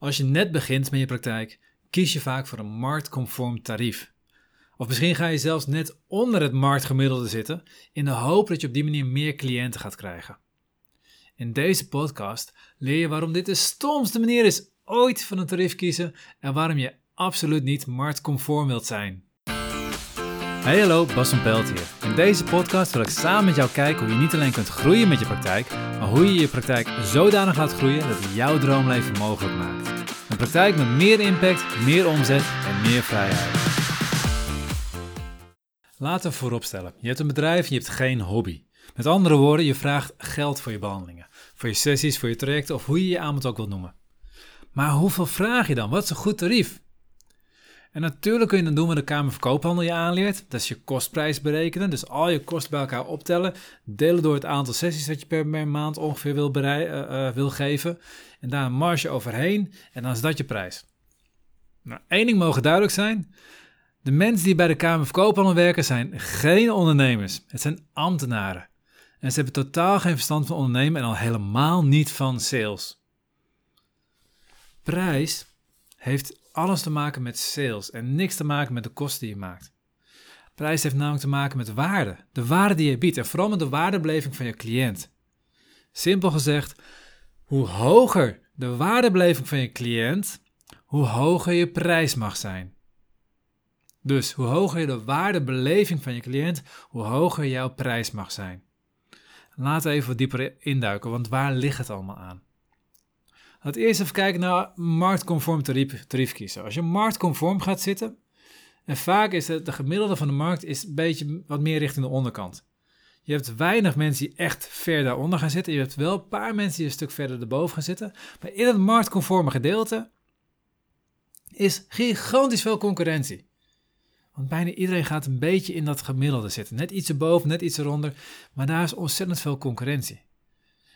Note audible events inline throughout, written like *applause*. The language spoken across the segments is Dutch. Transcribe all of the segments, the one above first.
Als je net begint met je praktijk, kies je vaak voor een marktconform tarief. Of misschien ga je zelfs net onder het marktgemiddelde zitten in de hoop dat je op die manier meer cliënten gaat krijgen. In deze podcast leer je waarom dit de stomste manier is ooit van een tarief kiezen en waarom je absoluut niet marktconform wilt zijn. Hey hallo, Bas van Pelt hier. In deze podcast wil ik samen met jou kijken hoe je niet alleen kunt groeien met je praktijk, hoe je je praktijk zodanig laat groeien dat het jouw droomleven mogelijk maakt. Een praktijk met meer impact, meer omzet en meer vrijheid. Laten we vooropstellen, je hebt een bedrijf en je hebt geen hobby. Met andere woorden, je vraagt geld voor je behandelingen, voor je sessies, voor je trajecten of hoe je je aanbod ook wilt noemen. Maar hoeveel vraag je dan? Wat is een goed tarief? En natuurlijk kun je dan doen wat de Kamer Verkoophandel je aanleert. Dat is je kostprijs berekenen. Dus al je kosten bij elkaar optellen. Delen door het aantal sessies dat je per, maand ongeveer wil, uh, wil geven. En daar een marge overheen. En dan is dat je prijs. Nou, één ding mogen duidelijk zijn. De mensen die bij de Kamer Verkoophandel werken zijn geen ondernemers. Het zijn ambtenaren. En ze hebben totaal geen verstand van ondernemen en al helemaal niet van sales. Prijs heeft alles te maken met sales en niks te maken met de kosten die je maakt. Prijs heeft namelijk te maken met waarde, de waarde die je biedt en vooral met de waardebeleving van je cliënt. Simpel gezegd, hoe hoger de waardebeleving van je cliënt, hoe hoger je prijs mag zijn. Dus hoe hoger de waardebeleving van je cliënt, hoe hoger jouw prijs mag zijn. We even wat dieper induiken, want waar ligt het allemaal aan? We eerst even kijken naar marktconform tarief kiezen. Als je marktconform gaat zitten, en vaak is het de gemiddelde van de markt is een beetje wat meer richting de onderkant. Je hebt weinig mensen die echt ver daaronder gaan zitten. Je hebt wel een paar mensen die een stuk verder erboven gaan zitten. Maar in het marktconforme gedeelte is gigantisch veel concurrentie. Want bijna iedereen gaat een beetje in dat gemiddelde zitten. Net iets erboven, net iets eronder. Maar daar is ontzettend veel concurrentie.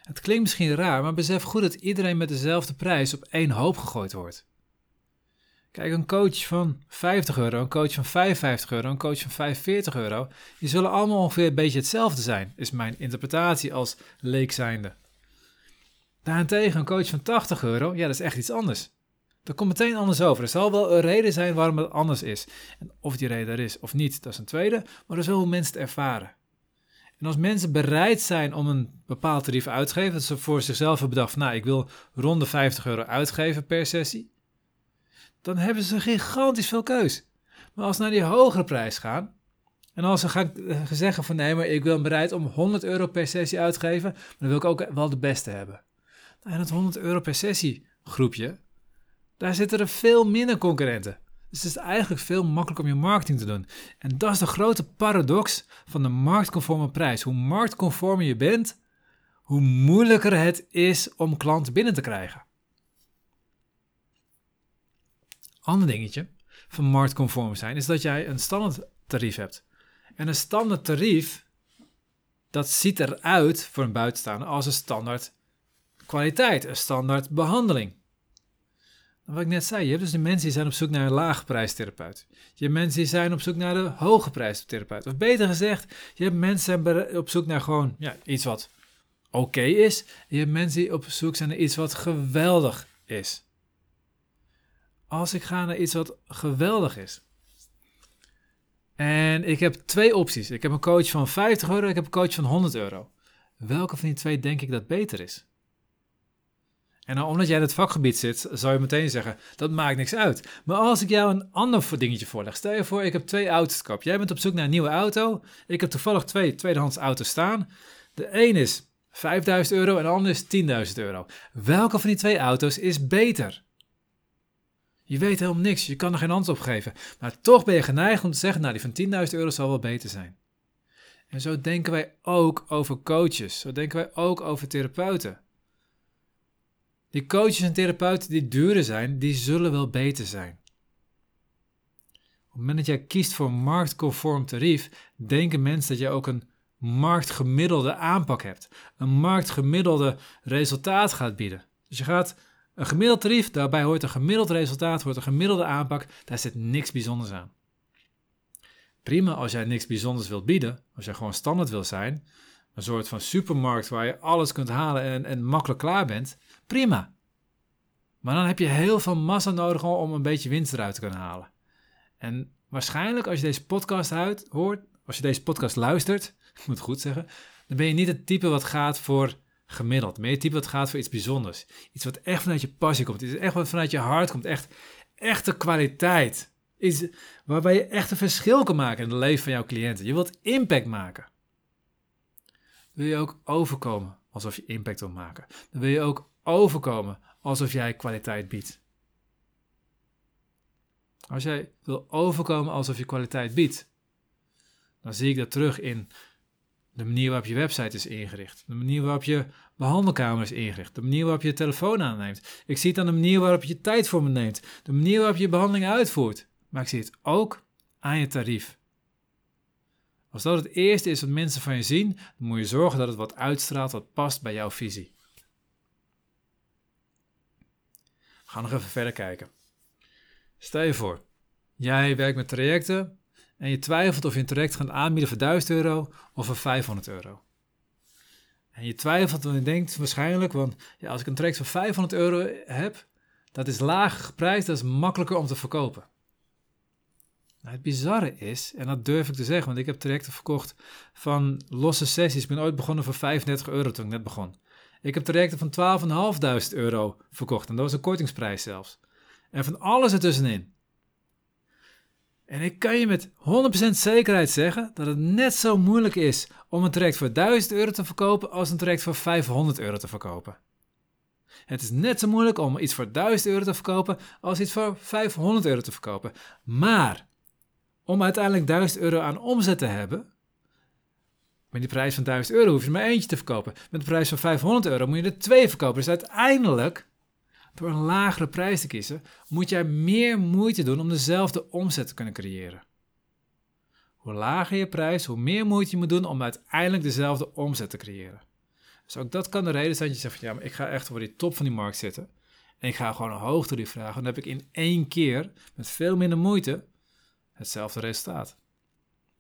Het klinkt misschien raar, maar besef goed dat iedereen met dezelfde prijs op één hoop gegooid wordt. Kijk, een coach van 50 euro, een coach van 55 euro, een coach van 45 euro, die zullen allemaal ongeveer een beetje hetzelfde zijn, is mijn interpretatie als leek zijnde. Daarentegen een coach van 80 euro, ja, dat is echt iets anders. Dat komt meteen anders over. Er zal wel een reden zijn waarom het anders is. En of die reden er is of niet, dat is een tweede, maar dat is wel hoe mensen het ervaren. En als mensen bereid zijn om een bepaald tarief uit te geven, dat ze voor zichzelf hebben bedacht, nou, ik wil rond de 50 euro uitgeven per sessie, dan hebben ze gigantisch veel keus. Maar als ze naar die hogere prijs gaan, en als ze gaan eh, zeggen van nee, maar ik ben bereid om 100 euro per sessie uit te geven, maar dan wil ik ook wel de beste hebben. Nou, en het 100 euro per sessie groepje, daar zitten er veel minder concurrenten. Dus het is eigenlijk veel makkelijker om je marketing te doen. En dat is de grote paradox van de marktconforme prijs. Hoe marktconformer je bent, hoe moeilijker het is om klanten binnen te krijgen. Ander dingetje van marktconform zijn is dat jij een standaard tarief hebt. En een standaard tarief, dat ziet eruit voor een buitenstaander als een standaard kwaliteit, een standaard behandeling. Wat ik net zei, je hebt dus de mensen die zijn op zoek naar een laagprijstherapeut. Je hebt mensen die zijn op zoek naar de hoge prijstherapeut. Of beter gezegd, je hebt mensen op zoek naar gewoon ja, iets wat oké is. je hebt mensen die op zoek zijn naar iets wat geweldig is. Als ik ga naar iets wat geweldig is. En ik heb twee opties. Ik heb een coach van 50 euro, ik heb een coach van 100 euro. Welke van die twee denk ik dat beter is? En nou, omdat jij in het vakgebied zit, zou je meteen zeggen, dat maakt niks uit. Maar als ik jou een ander dingetje voorleg, stel je voor, ik heb twee auto's koop. Jij bent op zoek naar een nieuwe auto. Ik heb toevallig twee tweedehands auto's staan. De een is 5000 euro en de ander is 10.000 euro. Welke van die twee auto's is beter? Je weet helemaal niks, je kan er geen antwoord op geven. Maar toch ben je geneigd om te zeggen, nou die van 10.000 euro zal wel beter zijn. En zo denken wij ook over coaches. Zo denken wij ook over therapeuten. Die coaches en therapeuten die duurder zijn, die zullen wel beter zijn. Op het moment dat jij kiest voor een marktconform tarief, denken mensen dat je ook een marktgemiddelde aanpak hebt. Een marktgemiddelde resultaat gaat bieden. Dus je gaat een gemiddeld tarief, daarbij hoort een gemiddeld resultaat, hoort een gemiddelde aanpak, daar zit niks bijzonders aan. Prima als jij niks bijzonders wilt bieden, als jij gewoon standaard wil zijn, een soort van supermarkt waar je alles kunt halen en, en makkelijk klaar bent, prima. Maar dan heb je heel veel massa nodig om een beetje winst eruit te kunnen halen. En waarschijnlijk als je deze podcast uit, hoort, als je deze podcast luistert, *laughs* ik moet het goed zeggen, dan ben je niet het type wat gaat voor gemiddeld. Ben je type wat gaat voor iets bijzonders. Iets wat echt vanuit je passie komt. Iets echt wat vanuit je hart komt. Echt echte kwaliteit. Iets waarbij je echt een verschil kan maken in het leven van jouw cliënten. Je wilt impact maken. Wil je ook overkomen alsof je impact wilt maken. Dan wil je ook overkomen alsof jij kwaliteit biedt. Als jij wil overkomen alsof je kwaliteit biedt, dan zie ik dat terug in de manier waarop je website is ingericht, de manier waarop je behandelkamer is ingericht, de manier waarop je telefoon aanneemt. Ik zie het aan de manier waarop je tijd voor me neemt, de manier waarop je behandelingen uitvoert. Maar ik zie het ook aan je tarief. Als dat het eerste is wat mensen van je zien, dan moet je zorgen dat het wat uitstraalt wat past bij jouw visie. Gaan nog even verder kijken. Stel je voor, jij werkt met trajecten en je twijfelt of je een traject gaat aanbieden voor 1000 euro of voor 500 euro. En je twijfelt, want je denkt waarschijnlijk, want ja, als ik een traject voor 500 euro heb, dat is laag geprijsd, dat is makkelijker om te verkopen. Nou, het bizarre is, en dat durf ik te zeggen, want ik heb trajecten verkocht van losse sessies. Ik ben ooit begonnen voor 35 euro toen ik net begon. Ik heb trajecten van 12.500 euro verkocht en dat was een kortingsprijs zelfs. En van alles ertussenin. En ik kan je met 100% zekerheid zeggen dat het net zo moeilijk is om een traject voor 1000 euro te verkopen als een traject voor 500 euro te verkopen. Het is net zo moeilijk om iets voor 1000 euro te verkopen als iets voor 500 euro te verkopen. Maar om uiteindelijk 1000 euro aan omzet te hebben, met die prijs van 1000 euro hoef je er maar eentje te verkopen. Met de prijs van 500 euro moet je er twee verkopen. Dus uiteindelijk, door een lagere prijs te kiezen, moet jij meer moeite doen om dezelfde omzet te kunnen creëren. Hoe lager je prijs, hoe meer moeite je moet doen om uiteindelijk dezelfde omzet te creëren. Dus ook dat kan de reden zijn dat je zegt van ja, maar ik ga echt voor die top van die markt zitten. En ik ga gewoon een hoogte die vragen. Dan heb ik in één keer, met veel minder moeite, hetzelfde resultaat.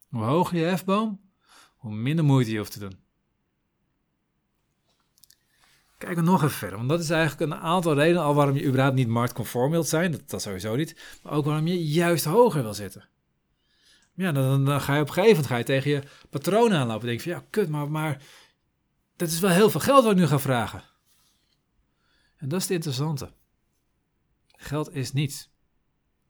Hoe hoger je hefboom, hoe minder moeite je hoeft te doen. Kijken we nog even verder, want dat is eigenlijk een aantal redenen al waarom je überhaupt niet marktconform wilt zijn, dat, dat sowieso niet, maar ook waarom je juist hoger wil zitten. Ja, dan, dan ga je op een gegeven moment tegen je patroon aanlopen en denk van ja, kut, maar, maar dat is wel heel veel geld wat ik nu ga vragen. En dat is het interessante. Geld is niets.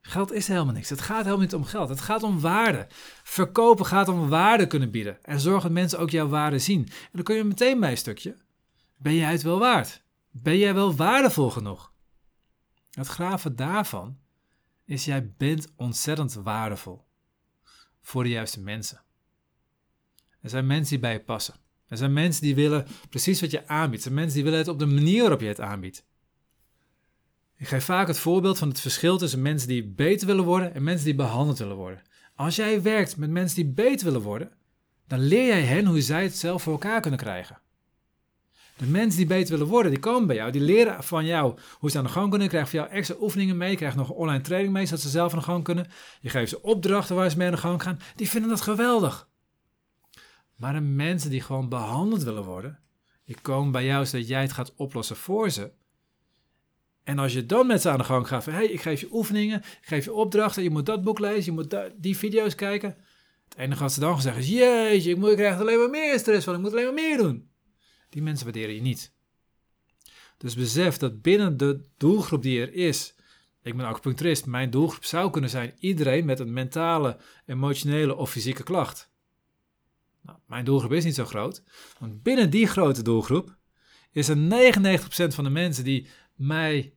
Geld is helemaal niks. Het gaat helemaal niet om geld. Het gaat om waarde. Verkopen gaat om waarde kunnen bieden. En zorg dat mensen ook jouw waarde zien. En dan kun je meteen bij een stukje. Ben jij het wel waard? Ben jij wel waardevol genoeg? Het graven daarvan is jij bent ontzettend waardevol. Voor de juiste mensen. Er zijn mensen die bij je passen. Er zijn mensen die willen precies wat je aanbiedt. Er zijn mensen die willen het op de manier waarop je het aanbiedt. Ik geef vaak het voorbeeld van het verschil tussen mensen die beter willen worden en mensen die behandeld willen worden. Als jij werkt met mensen die beter willen worden, dan leer jij hen hoe zij het zelf voor elkaar kunnen krijgen. De mensen die beter willen worden, die komen bij jou, die leren van jou hoe ze aan de gang kunnen. Je krijgt van jou extra oefeningen mee, je krijgt nog online training mee, zodat ze zelf aan de gang kunnen. Je geeft ze opdrachten waar ze mee aan de gang gaan. Die vinden dat geweldig. Maar de mensen die gewoon behandeld willen worden, die komen bij jou zodat jij het gaat oplossen voor ze. En als je dan met ze aan de gang gaat van, hey, ik geef je oefeningen, ik geef je opdrachten, je moet dat boek lezen, je moet die video's kijken. Het enige wat ze dan zeggen is, jeetje, ik, moet, ik krijg alleen maar meer stress van, ik moet alleen maar meer doen. Die mensen waarderen je niet. Dus besef dat binnen de doelgroep die er is, ik ben acupuncturist, mijn doelgroep zou kunnen zijn iedereen met een mentale, emotionele of fysieke klacht. Nou, mijn doelgroep is niet zo groot, want binnen die grote doelgroep is er 99% van de mensen die mij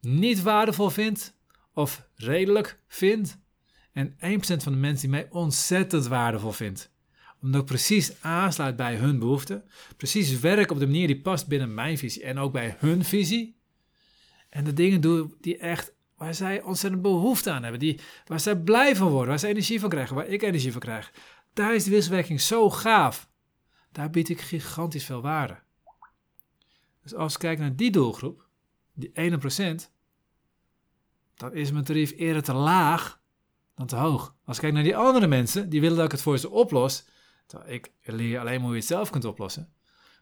niet waardevol vindt of redelijk vindt. En 1% van de mensen die mij ontzettend waardevol vindt. Omdat ik precies aansluit bij hun behoeften. Precies werk op de manier die past binnen mijn visie en ook bij hun visie. En de dingen doe die echt, waar zij ontzettend behoefte aan hebben. Die, waar zij blij van worden, waar ze energie van krijgen, waar ik energie van krijg. Daar is de wisselwerking zo gaaf. Daar bied ik gigantisch veel waarde. Dus als ik kijk naar die doelgroep, die 1%, dan is mijn tarief eerder te laag dan te hoog. Als ik kijk naar die andere mensen, die willen dat ik het voor ze oplos, terwijl ik leer alleen maar hoe je het zelf kunt oplossen.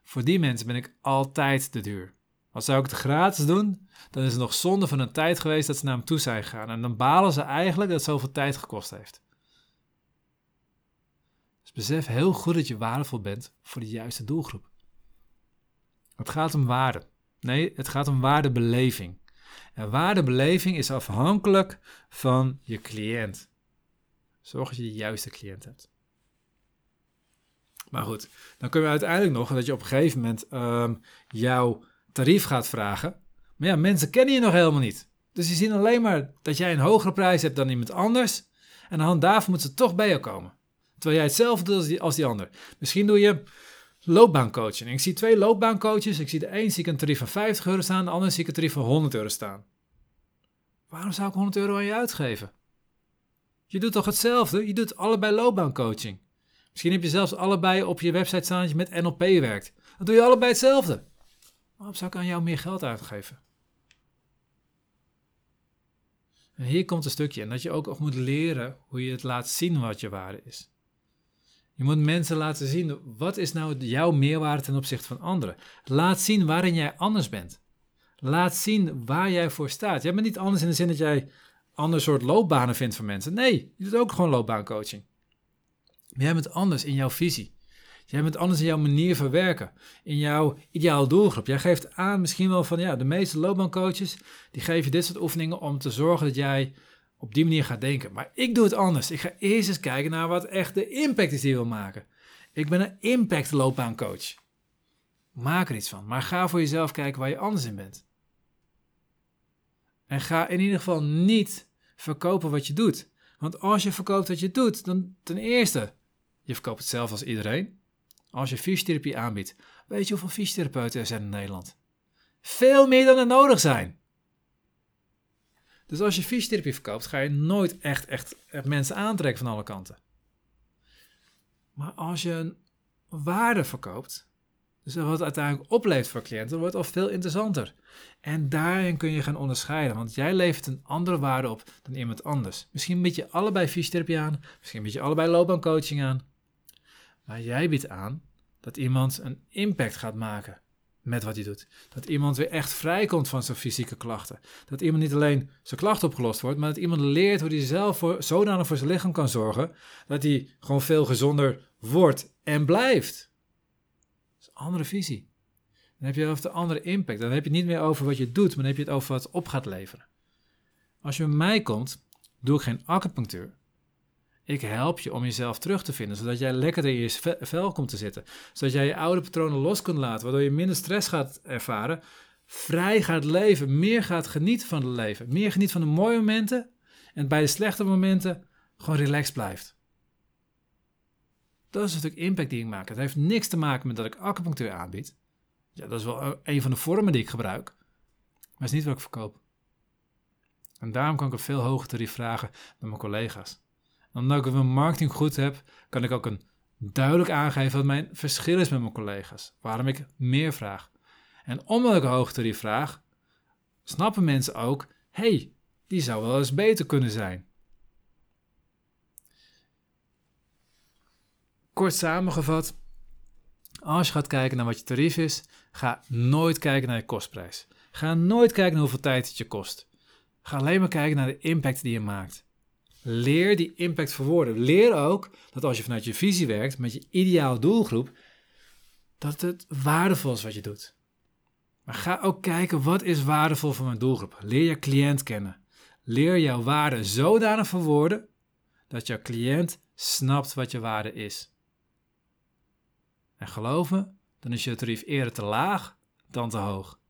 Voor die mensen ben ik altijd te duur. Als zou ik het gratis doen, dan is het nog zonde van een tijd geweest dat ze naar hem toe zijn gegaan. En dan balen ze eigenlijk dat het zoveel tijd gekost heeft. Dus besef heel goed dat je waardevol bent voor de juiste doelgroep. Het gaat om waarde. Nee, het gaat om waardebeleving. En waardebeleving is afhankelijk van je cliënt. Zorg dat je de juiste cliënt hebt. Maar goed, dan kun je uiteindelijk nog dat je op een gegeven moment ehm, jouw tarief gaat vragen. Maar ja, mensen kennen je nog helemaal niet. Dus die zien alleen maar dat jij een hogere prijs hebt dan iemand anders. En aan de moeten ze toch bij je komen. Terwijl jij hetzelfde doet als die, als die ander. Misschien doe je loopbaancoaching. Ik zie twee loopbaancoaches. Ik zie de een zie ik een tarief van 50 euro staan, de ander zie ik een tarief van 100 euro staan. Waarom zou ik 100 euro aan je uitgeven? Je doet toch hetzelfde? Je doet allebei loopbaancoaching. Misschien heb je zelfs allebei op je website staan dat je met NLP werkt. Dan doe je allebei hetzelfde. Waarom zou ik aan jou meer geld uitgeven? En hier komt een stukje en dat je ook moet leren hoe je het laat zien wat je waarde is. Je moet mensen laten zien, wat is nou jouw meerwaarde ten opzichte van anderen? Laat zien waarin jij anders bent. Laat zien waar jij voor staat. Jij bent niet anders in de zin dat jij ander soort loopbanen vindt van mensen. Nee, je doet ook gewoon loopbaancoaching. Jij bent anders in jouw visie. Jij bent anders in jouw manier van werken, in jouw ideaal doelgroep. Jij geeft aan misschien wel van ja, de meeste loopbaancoaches die geven dit soort oefeningen om te zorgen dat jij op die manier gaat denken. Maar ik doe het anders. Ik ga eerst eens kijken naar wat echt de impact is die je wil maken. Ik ben een impact loopbaancoach. Maak er iets van, maar ga voor jezelf kijken waar je anders in bent. En ga in ieder geval niet verkopen wat je doet. Want als je verkoopt wat je doet, dan ten eerste, je verkoopt hetzelfde als iedereen. Als je fysiotherapie aanbiedt, weet je hoeveel fysiotherapeuten er zijn in Nederland? Veel meer dan er nodig zijn. Dus als je fysiotherapie verkoopt, ga je nooit echt, echt mensen aantrekken van alle kanten. Maar als je een waarde verkoopt, dus wat uiteindelijk oplevert voor cliënten, wordt al veel interessanter. En daarin kun je gaan onderscheiden, want jij levert een andere waarde op dan iemand anders. Misschien bied je allebei fysiotherapie aan, misschien bied je allebei loopbaancoaching aan. Maar jij biedt aan dat iemand een impact gaat maken met wat hij doet. Dat iemand weer echt vrijkomt van zijn fysieke klachten. Dat iemand niet alleen zijn klachten opgelost wordt, maar dat iemand leert hoe hij zelf voor, zodanig voor zijn lichaam kan zorgen dat hij gewoon veel gezonder wordt en blijft. Dat is een andere visie. Dan heb je over de andere impact. Dan heb je het niet meer over wat je doet, maar dan heb je het over wat op gaat leveren. Als je bij mij komt, doe ik geen acupunctuur. Ik help je om jezelf terug te vinden, zodat jij lekker in je vel komt te zitten. Zodat jij je oude patronen los kunt laten, waardoor je minder stress gaat ervaren, vrij gaat leven, meer gaat genieten van het leven, meer geniet van de mooie momenten en bij de slechte momenten gewoon relaxed blijft. Dat is stuk impact die ik maak. Het heeft niks te maken met dat ik acupunctuur aanbied. Ja, dat is wel een van de vormen die ik gebruik, maar is niet wat ik verkoop. En daarom kan ik een veel hoger tarief vragen dan mijn collega's omdat ik mijn marketing goed heb, kan ik ook een duidelijk aangeven wat mijn verschil is met mijn collega's. Waarom ik meer vraag. En omdat ik een hoog tarief vraag, snappen mensen ook: hey, die zou wel eens beter kunnen zijn. Kort samengevat, als je gaat kijken naar wat je tarief is, ga nooit kijken naar je kostprijs. Ga nooit kijken naar hoeveel tijd het je kost. Ga alleen maar kijken naar de impact die je maakt. Leer die impact verwoorden. Leer ook dat als je vanuit je visie werkt met je ideale doelgroep, dat het waardevol is wat je doet. Maar ga ook kijken wat is waardevol voor mijn doelgroep. Leer je cliënt kennen. Leer jouw waarde zodanig verwoorden dat jouw cliënt snapt wat je waarde is. En geloof me, dan is je tarief eerder te laag dan te hoog.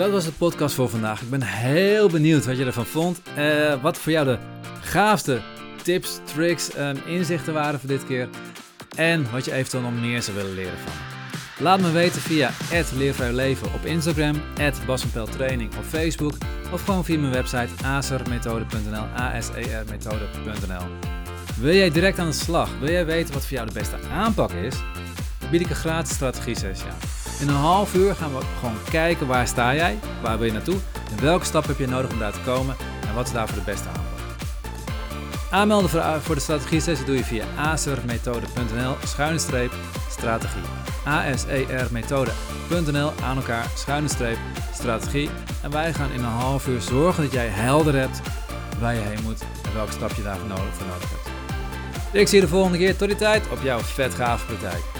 Dat was de podcast voor vandaag. Ik ben heel benieuwd wat je ervan vond. Uh, wat voor jou de gaafste tips, tricks, um, inzichten waren voor dit keer. En wat je eventueel nog meer zou willen leren van. Laat me weten via Leven op Instagram, Training op Facebook of gewoon via mijn website asermethode.nl, asermethode.nl. Wil jij direct aan de slag? Wil jij weten wat voor jou de beste aanpak is? Bied ik een gratis strategie sessie aan. In een half uur gaan we gewoon kijken waar sta jij, waar wil je naartoe en welke stap heb je nodig om daar te komen en wat is daarvoor de beste aanpak. Aanmelden voor de strategie sessie doe je via acermethode.nl schuine strategie. asermethode.nl aan elkaar schuine streep strategie. En wij gaan in een half uur zorgen dat jij helder hebt waar je heen moet en welk stap je daarvoor nodig, voor nodig hebt. Ik zie je de volgende keer. Tot die tijd op jouw vet gave praktijk.